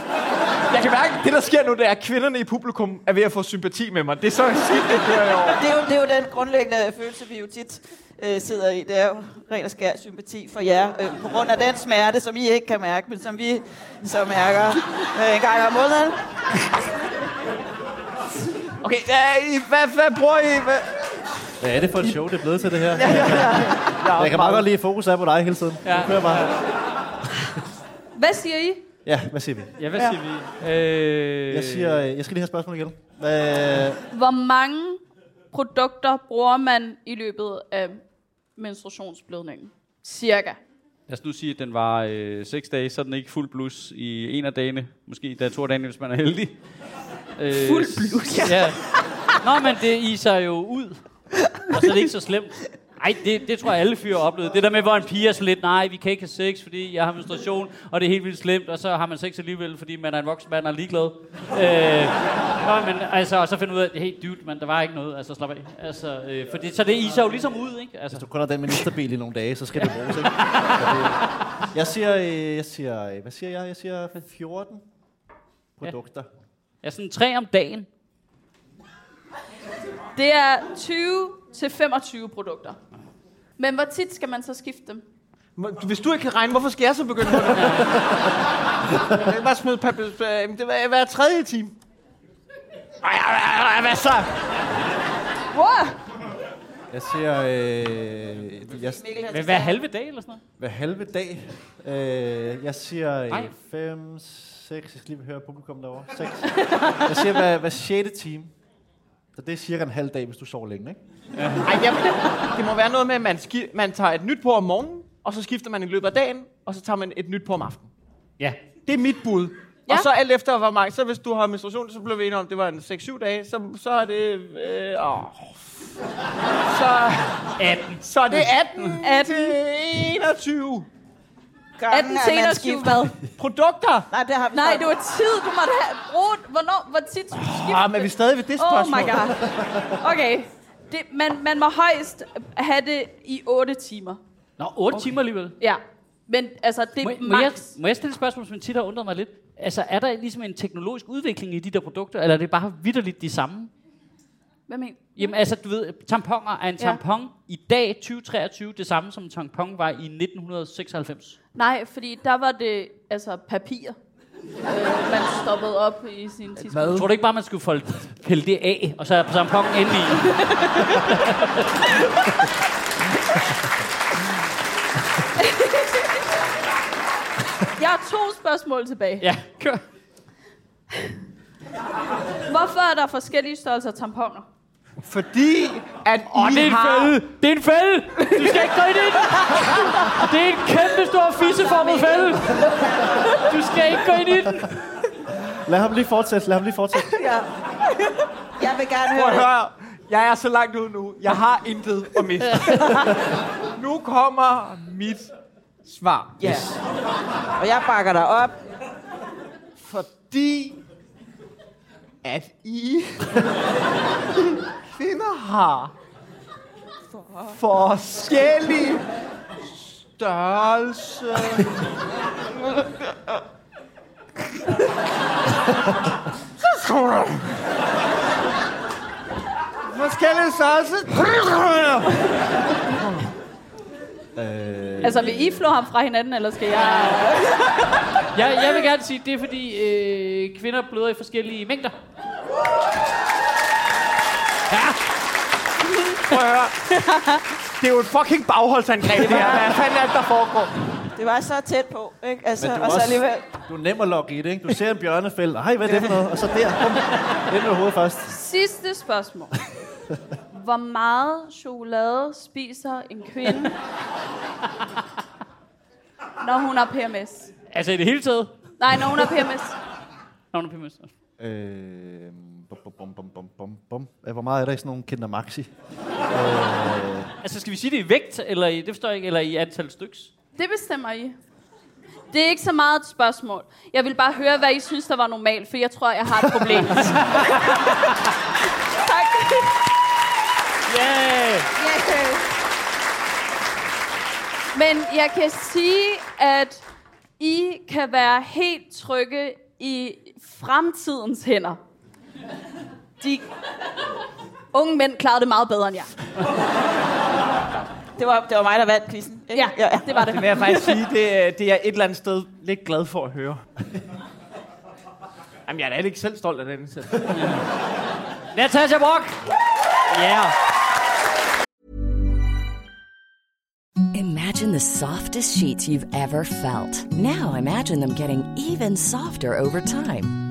Jeg kan mærke, det der sker nu, det er, at kvinderne i publikum er ved at få sympati med mig. Det er så skidt, det kører jeg over. Det er, jo, det er jo den grundlæggende følelse, vi jo tit øh, sidder i. Det er jo ren og skær sympati for jer. Øh, på grund af den smerte, som I ikke kan mærke, men som vi så mærker øh, en gang om måneden. Okay, ja, I, hvad, hvad bruger I? Hvad? Hvad er det for et show, det er blevet til det her? Jeg kan meget godt lide, at fokus er på dig hele tiden. Ja. Du kører bare. Hvad siger I? Ja, hvad siger vi? Ja, hvad siger vi? Øh... Jeg siger, øh, jeg skal lige have spørgsmål igen. Hvad, Hvor mange produkter bruger man i løbet af menstruationsblødningen? Cirka. Lad os nu sige, at den var øh, 6 dage, så er den ikke fuld blus i en af dagene. Måske der to af dagene, hvis man er heldig. Øh, fuld blus? Ja. Nå, men det iser jo ud. Og så er det ikke så slemt. Ej, det, det tror jeg, alle fyre har oplevet. Det der med, hvor en pige er så lidt, nej, vi kan ikke have sex, fordi jeg har menstruation, og det er helt vildt slemt, og så har man sex alligevel, fordi man er en voksen mand og er ligeglad. Øh, nå, men altså, og så finder ud af, hey dude, man, der var ikke noget, altså slap af. Altså, øh, fordi, så det iser jo ligesom ud, ikke? Altså, hvis du kun har den ministerbil i nogle dage, så skal det bruges, ikke? Det, jeg siger, øh, jeg siger, øh, hvad siger jeg? Jeg siger 14 produkter. ja, sådan tre om dagen. Det er 20 til 25 produkter. Men hvor tit skal man så skifte dem? Hvis du ikke kan regne, hvorfor skal jeg så begynde på det? Jeg kan bare smide papir. Det var hver tredje time. Ej, ej, ej, ej, hvad så? Wow! Jeg siger, øh, jeg, skal hver halve dag eller sådan noget? hver halve dag. Øh, jeg siger Nej. 5, 6, jeg skal lige høre publikum derovre. 6. Jeg siger hver, hver 6. time. Så det er cirka en halv dag, hvis du sover længe, ikke? Ej, jamen, det må være noget med, at man, ski- man tager et nyt på om morgenen, og så skifter man i løbet af dagen, og så tager man et nyt på om aftenen. Ja. Det er mit bud. Ja. Ja. Og så alt efter, hvor mange, så hvis du har menstruation, så blev vi enige om, det var en 6-7 dage, så, så er det... Øh, åh. Så, 18. så er det 18, 18. til 21 Gangen, 18 at til man 21 skifter- hvad? produkter. Nej, det har vi Nej, det var tid. Du måtte have brugt... Hvornår? Hvor tit skulle du skifte? Ah, men er vi stadig ved det Oh spørgsmål? my god. Okay. Det, man, man må højst have det i 8 timer. Nå, 8 okay. timer alligevel. Ja. Men altså, det Må, er må, jeg, max. må jeg stille et spørgsmål, som tit har undret mig lidt? Altså, er der ligesom en teknologisk udvikling i de der produkter, eller er det bare vidderligt de samme? Hvad mener Jamen altså, du ved, tamponer er en Ja. tampon i dag, 2023, det samme som en tampon var i 1996. Nej, fordi der var det altså papir. øh, man stoppede op i sin tidspunkt. Tror du ikke bare, man skulle folde, pille det af, og så er tamponen inde i? Jeg har to spørgsmål tilbage. Ja, kør. Hvorfor er der forskellige størrelser tamponer? Fordi at I det er en har... fælde! Det er en fælde! Du skal ikke gå ind i den! Det er en kæmpe stor fisseformet fælde! Du skal ikke gå ind i den! Lad ham lige fortsætte, lad ham lige fortsætte. Ja. Jeg vil gerne Prøv at høre. høre. Jeg er så langt ud nu. Jeg har intet at miste. nu kommer mit svar. Ja. Og jeg bakker dig op. Fordi at I kvinder har forskellige størrelse. Forskellige størrelse. Øh, Altså, vil I flå ham fra hinanden, eller skal jeg... Jeg, jeg vil gerne sige, at det er fordi øh, kvinder bløder i forskellige mængder. Ja, Prøv at høre. Det er jo et fucking bagholdsangreb, det her. Hvad fanden er det, der foregår? Det var så tæt på, ikke? Altså, men du, er og så også, alligevel... du er nem at logge i det, ikke? Du ser en bjørnefælde. Ej, hvad er det for noget? Og så der, bum, ind med hovedet først. Sidste spørgsmål. Hvor meget chokolade spiser en kvinde, når hun har PMS? altså i det hele taget. Nej, når hun har PMS. Nå, nu er PMS. Øh, bum, bum, bum, bum, bum, bum, Hvor meget er der i sådan nogle Kinder Maxi? Altså skal vi sige det i vægt, eller i, det forstår jeg ikke, eller i antal styks? Det bestemmer I. Det er ikke så meget et spørgsmål. Jeg vil bare høre, hvad I synes, der var normalt, for jeg tror, jeg har et problem. tak. Yeah! Yeah. Men jeg kan sige, at I kan være helt trygge i fremtidens hænder. De unge mænd klarede det meget bedre end jeg. Det var, det var mig, der vandt quizzen. Ikke? Ja, det var det. Det vil jeg faktisk sige, det, er- det er et eller andet sted lidt glad for at høre. Jamen, jeg er da ikke selv stolt af den indsats. Natasha Brock! Yeah! Imagine the softest sheets you've ever felt. Now imagine them getting even softer over time.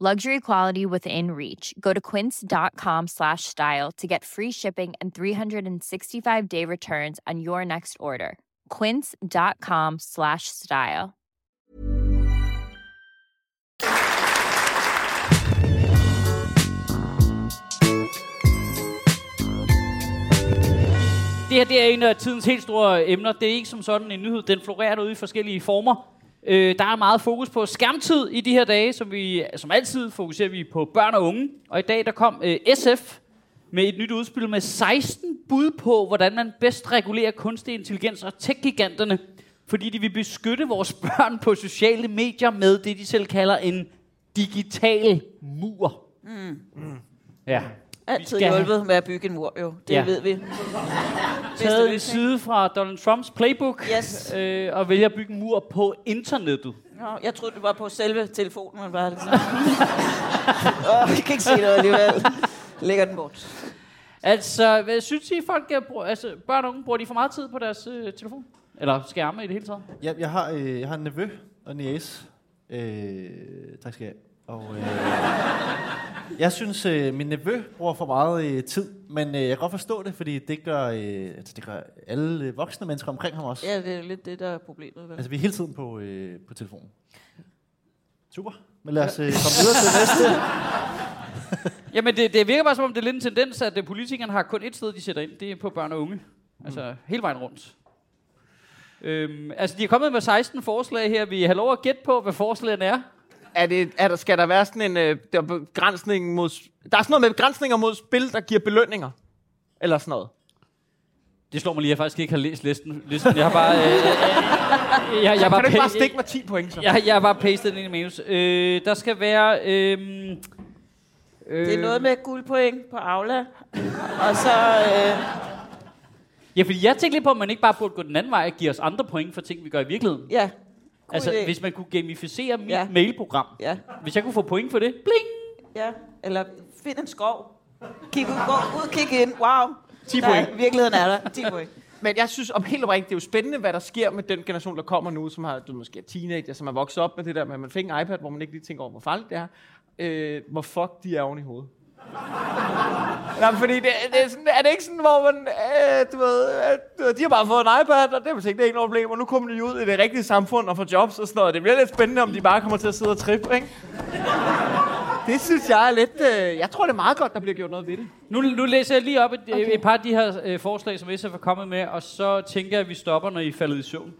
Luxury quality within reach. Go to quince.com slash style to get free shipping and 365 day returns on your next order. Quince.com slash style. Det her det er en af tidens helt store emner. Det er ikke som sådan en nyhed. Den florerer derude i forskellige former. Øh, der er meget fokus på skærmtid i de her dage, som vi som altid fokuserer vi på børn og unge. Og i dag der kom øh, SF med et nyt udspil med 16 bud på, hvordan man bedst regulerer kunstig intelligens og tech-giganterne, fordi de vil beskytte vores børn på sociale medier med det, de selv kalder en digital mur. Mm. Ja. Altid skal have- hjulpet med at bygge en mur, jo. Det Ja. ja. ved vi. taget en løsning. side fra Donald Trumps playbook Yes. øh, og vælger at bygge en mur på internettet. Nå, jeg troede, det var på selve telefonen, man bare ligesom... Åh, oh, vi kan ikke se noget alligevel. Lægger den bort. Altså, hvad synes I, folk bruger, altså, børn og unge, bruger de for meget tid på deres øh, telefon? Eller skærme i det hele taget? Jeg, jeg, har, øh, jeg har en nevø og en niece. Øh, tak skal jeg have. Og, øh, Jeg synes, øh, min nevø bruger for meget øh, tid, men øh, jeg kan godt forstå det, fordi det gør, øh, altså, det gør alle øh, voksne mennesker omkring ham også. Ja, det er lidt det, der er problemet. Vel? Altså, vi er hele tiden på, øh, på telefonen. Super. Men lad os øh, komme videre til næste. Jamen, det, det virker bare som om, det er lidt en tendens, at øh, politikerne har kun et sted, de sætter ind. Det er på børn og unge. Altså, hele vejen rundt. Øhm, altså, de er kommet med 16 forslag her. Vi har lov at gætte på, hvad forslagene er. Er det, er der, skal der være sådan en øh, der er begrænsning mod... Der er sådan noget med begrænsninger mod spil, der giver belønninger. Eller sådan noget. Det slår mig lige, at jeg faktisk ikke har læst listen. listen. Jeg har bare... Øh, øh, øh, jeg, jeg, Kan du ikke bare stikke mig 10 point, så? jeg, jeg har bare pastet den ind i manus. Øh, der skal være... Øh, øh, Det er noget med guldpoint på Aula. Og så... Øh, Ja, fordi jeg tænkte lidt på, om man ikke bare burde gå den anden vej og give os andre point for ting, vi gør i virkeligheden. ja. God Altså, idé. hvis man kunne gamificere mit Ja. mailprogram. Ja. Hvis jeg kunne få point for det. Bling! Ja, eller find en skov. Kig ud, gå ud, kig ind. Wow. 10 Der point. Virkeligheden er der. 10 point. Men jeg synes om helt oprigtigt, det er jo spændende, hvad der sker med den generation, der kommer nu, som har, du måske er teenager, som er vokset op med det der med, at man fik en iPad, hvor man ikke lige tænker over, hvor farligt det er. Øh, hvor fuck de er oven i hovedet. Nej, fordi det, det er, sådan, er det ikke sådan, hvor man, øh, du ved, øh, de har bare fået en iPad, og det er ikke, det er ikke noget problem, og nu kommer de ud i det rigtige samfund og får jobs og sådan noget. Det bliver lidt spændende, om de bare kommer til at sidde og trippe, ikke? Det synes jeg er lidt... Øh, jeg tror, det er meget godt, der bliver gjort noget ved det. Nu, nu læser jeg lige op et, okay. et par af de her øh, forslag, som SF er kommet med, og så tænker jeg, at vi stopper, når I er faldet i søvn.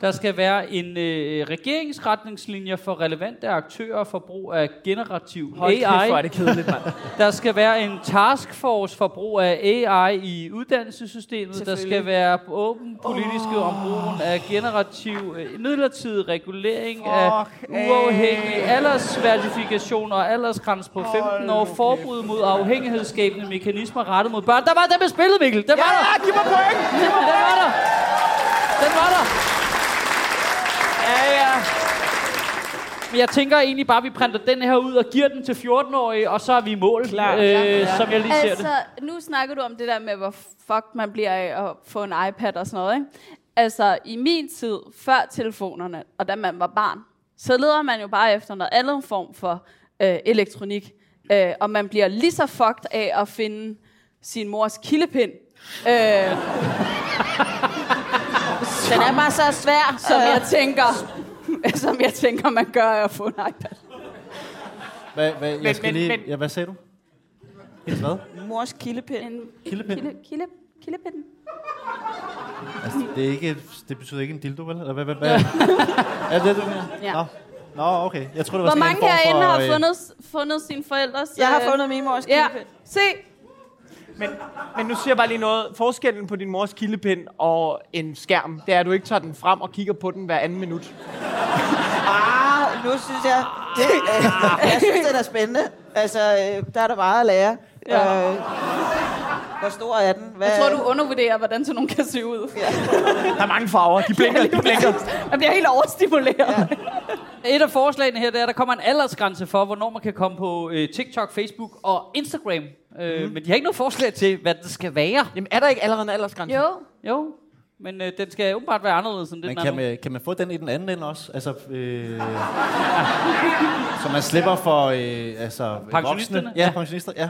Der skal være en øh, regeringsretningslinje for relevante aktører for brug af generativ Hold kæft, AI. hvor er det kedeligt, mand. Der skal være en taskforce for brug af AI i uddannelsessystemet. Der skal være åben politiske oh. om brugen af generativ øh, midlertidig regulering af uafhængig aldersverifikation og aldersgrænse på 15 år. Forbud mod afhængighedsskabende mekanismer rettet mod børn. Der var den med spillet, Mikkel. Den var der. Ja, giv mig point! Den var der. Den var der. Ja, ja. Men jeg tænker egentlig bare, at vi printer den her ud og giver den til 14-årige, og så er vi i mål, Klar. øh, Ja, ja. som jeg lige ser det. Altså, nu snakker du om det der med, hvor fuck man bliver af at få en iPad og sådan noget, ikke? Altså, i min tid, før telefonerne, og da man var barn, så leder man jo bare efter noget andet form for øh, elektronik. Øh, og man bliver lige så fucked af at finde sin mors kildepind, øh, Den er bare så svær. som Øh, jeg tænker, som jeg tænker, man gør af at få en iPad. Hvad, hvad, jeg Men- skal men- lige, men- ja, hvad sagde du? Hendes hvad? Mors kildepind. Kildepind? kilde, kilde, kildepinden. Altså, det, er ikke, det betyder ikke en dildo, vel? Eller hvad, hvad, hvad? er det det, du mener? Ja. Nå. Nå, okay. Jeg tror det var Hvor mange herinde for, har øh, fundet, fundet sine forældres... Jeg har øh, fundet min mors Ja, kildepind. se. Men, men nu siger jeg bare lige noget. Forskellen på din mors kildepind og en skærm, det er, at du ikke tager den frem og kigger på den hver anden minut. Ah, nu synes jeg... Det, øh, jeg synes, det er spændende. Altså, øh, der er der meget at lære. Ja. Øh, hvor stor er den? Hvad, Jeg tror, du undervurderer, hvordan sådan nogen kan se ud. Der er mange farver. De blinker, de blinker. Jeg bliver helt overstimuleret. Ja. Et af forslagene her, det er, at der kommer en aldersgrænse for, hvornår man kan komme på øh, TikTok, Facebook og Instagram. Øh, Mhm. Men de har ikke noget forslag til, hvad det skal være. Jamen, er der ikke allerede en aldersgrænse? Jo. Jo, men øh, den skal åbenbart være anderledes end den Men kan man, kan man få den i den anden ende også? Altså, øh, så man slipper for øh, altså, Pensionisterne? voksne. Ja, Ja. pensionister. Ja,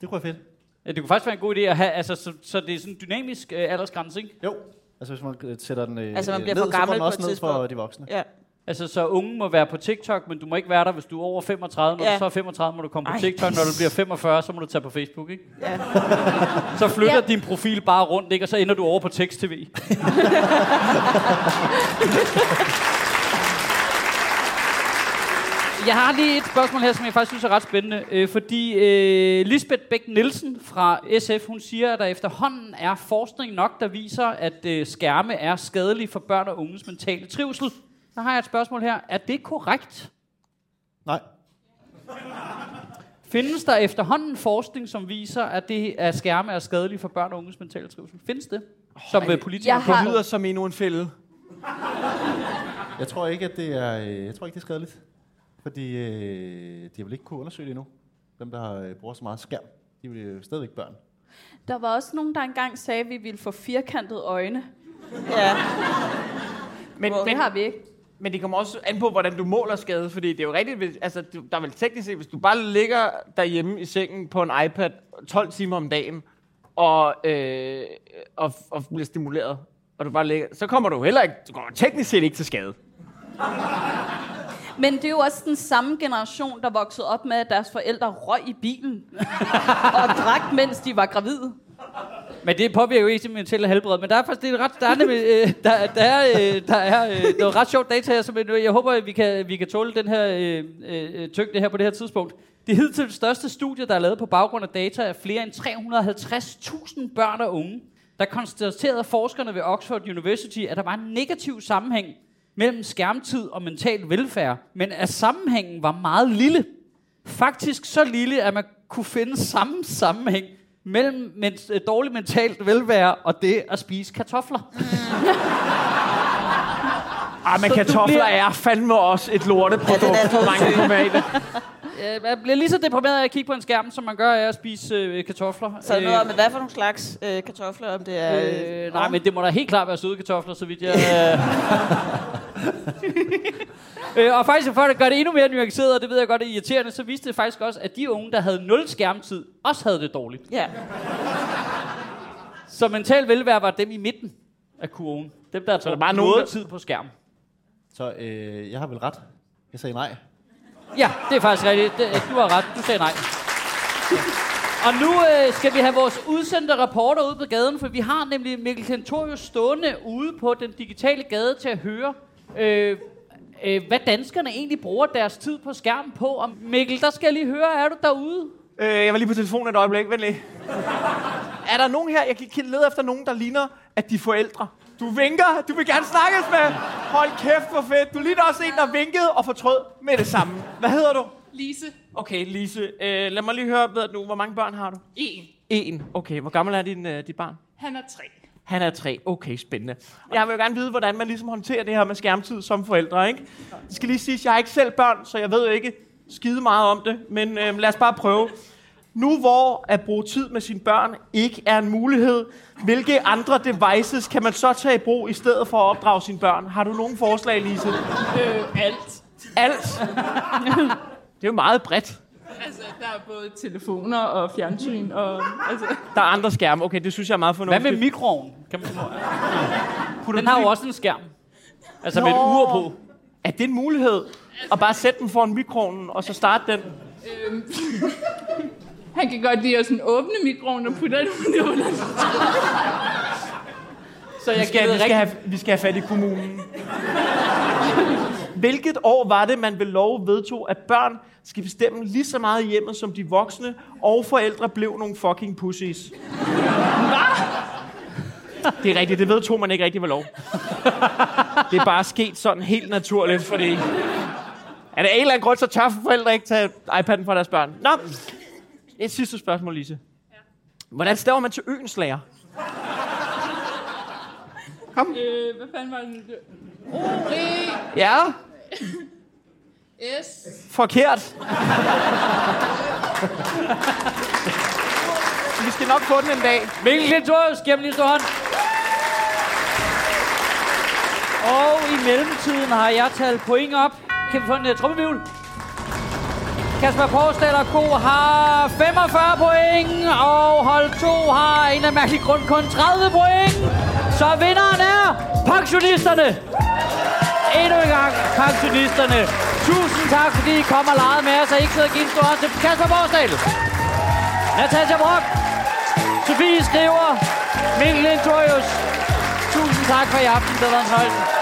det kunne være fedt. Ja, det kunne faktisk være en god idé at have, altså, så, så det er sådan en dynamisk øh, aldersgrænse, ikke? Jo, altså hvis man øh, sætter den øh, Altså, man bliver ned, for så går gammel den på også et ned for de voksne. Ja. Altså, så unge må være på TikTok, men du må ikke være der, hvis du er over 35. Når Ja. du så er 35, må du komme på Ej. TikTok. Når du bliver 45, så må du tage på Facebook, ikke? Ja. Så flytter Ja. din profil bare rundt, ikke? Og så ender du over på tekst-tv. Jeg har lige et spørgsmål her, som jeg faktisk synes er ret spændende. Øh, fordi øh, Lisbeth Bæk Nielsen fra SF, hun siger, at der efterhånden er forskning nok, der viser, at øh, skærme er skadelige for børn og unges mentale trivsel. Så har jeg et spørgsmål her. Er det korrekt? Nej. Findes der efterhånden forskning, som viser, at det at skærme er skadelige for børn og unges mentale trivsel? Findes det? Som øh, politikere har- Det lyder som endnu en fælde. Jeg tror ikke, at det er, øh, jeg tror ikke, det er skadeligt. Fordi øh, de har vel ikke kunne undersøge det endnu. Dem, der har, øh, bruger så meget skærm, de er jo stadigvæk børn. Der var også nogen, der engang sagde, at vi ville få firkantede øjne. ja. Men, Men, men, det har vi ikke. Men det kommer også an på, hvordan du måler skade, fordi det er jo rigtigt, hvis, altså, der er vel teknisk set, hvis du bare ligger derhjemme i sengen på en iPad 12 timer om dagen, og, øh, og, og bliver stimuleret, og du bare ligger, så kommer du heller ikke, du kommer teknisk set ikke til skade. Men det er jo også den samme generation, der voksede op med, at deres forældre røg i bilen og drak, mens de var gravide. Men det påvirker jo ikke det mentale helbred. Men der er faktisk det er ret, der er, nemlig, øh, der, der er, øh, der er øh, noget ret sjovt data her, som jeg, jeg håber, at vi kan, vi kan tåle den her øh, øh, tyngde her på det her tidspunkt. Det hidtil det største studie, der er lavet på baggrund af data af flere end 350.000 børn og unge. Der konstaterede forskerne ved Oxford University, at der var en negativ sammenhæng mellem skærmtid og mental velfærd, men at sammenhængen var meget lille. Faktisk så lille, at man kunne finde samme sammenhæng mellem men, øh, dårlig mentalt velvære og det at spise kartofler. Ah, men kartofler bliver- er fandme også et lorteprodukt Ja, er for mange tomater. Øh, Man bliver lige så deprimeret af at kigge på en skærm, som man gør af at spise øh, kartofler. Så er der noget om, hvad for nogle slags øh, kartofler, om det er... Øh, Øh, nej, men det må da helt klart være søde kartofler, så vidt jeg... Øh. øh, og faktisk, for at gøre det endnu mere nuanceret, og det ved jeg godt er irriterende, så viste det faktisk også, at de unge, der havde 0 skærmtid, også havde det dårligt. Ja. Så mental velvære var dem i midten af kurven. Dem, der er bare noget tid på skærm. Så øh, jeg har vel ret. Jeg sagde nej. Ja, det er faktisk rigtigt. Du har ret. Du sagde nej. Og nu øh, skal vi have vores udsendte reporter ud på gaden, for vi har nemlig Mikkel Kentorius stående ude på den digitale gade til at høre, øh, øh, hvad danskerne egentlig bruger deres tid på skærm på. Og Mikkel, der skal jeg lige høre, er du derude? Øh, jeg var lige på telefonen et øjeblik, vent lige. Er der nogen her, jeg kan lede efter nogen, der ligner, at de er forældre? Du vinker, du vil gerne snakkes med. Hold kæft, hvor fedt. Du ligner også en, der vinkede og fortrød med det samme. Hvad hedder du? Lise, Okay, Lise. Øh, lad mig lige høre, ved du, hvor mange børn har du? en. En. Okay, hvor gammel er din, øh, dit barn? Han er tre. Han er tre. Okay, spændende. Jeg vil jo gerne vide, hvordan man ligesom håndterer det her med skærmtid som forældre, ikke? Det skal lige sige, at jeg har ikke selv børn, så jeg ved jo ikke skide meget om det. Men øh, lad os bare prøve. Nu hvor at bruge tid med sine børn ikke er en mulighed, hvilke andre devices kan man så tage i brug i stedet for at opdrage sine børn? Har du nogen forslag, Lise? Øh, alt. Alt. Det er jo meget bredt. Altså, der er både telefoner og fjernsyn og... Altså, Der er andre skærme. Okay, det synes jeg er meget Hvad fornuftigt. med mikroovnen? Kan man, Putter den har jo også en skærm. Altså med et ur på. Er det en mulighed? At bare sætte den foran mikroovnen, og så starte den? øhm, han kan godt lide at sådan åbne mikroen og putte den under. Så Vi jeg skal, gider vi, skal have, vi skal have fat i kommunen. Hvilket år var det, man ved lov vedtog, at børn skal bestemme lige så meget i hjemmet som de voksne, og forældre blev nogle fucking pussies? Det er rigtigt, det vedtog man ikke rigtig ved lov. Det er bare sket sådan helt naturligt, fordi... Er der en eller anden grund, så tør forældre ikke tage iPad'en fra deres børn? Nå, et sidste spørgsmål, Lise. Hvordan staver man til øens lærer? Øh, hvad fanden var det? nu? O-E-S. Ja, forkert. Vi skal nok få den en dag. Mikkel Klintorius, giv ham lige en stor hånd. Og i mellemtiden har jeg talt point op. Kan vi få en uh, trummevivl? Kasper Porsdal og Co. har 45 point, og hold 2 har en af mærkelig grund kun 30 point. Så vinderen er pensionisterne. Endnu en gang pensionisterne. Tusind tak, fordi I kom og legede med os, og ikke sidder og giver en stor hånd til Kasper Porsdal. Natasha Brock. Sofie skriver, Mikkel Intorius. Tusind tak for i aften. Det var en.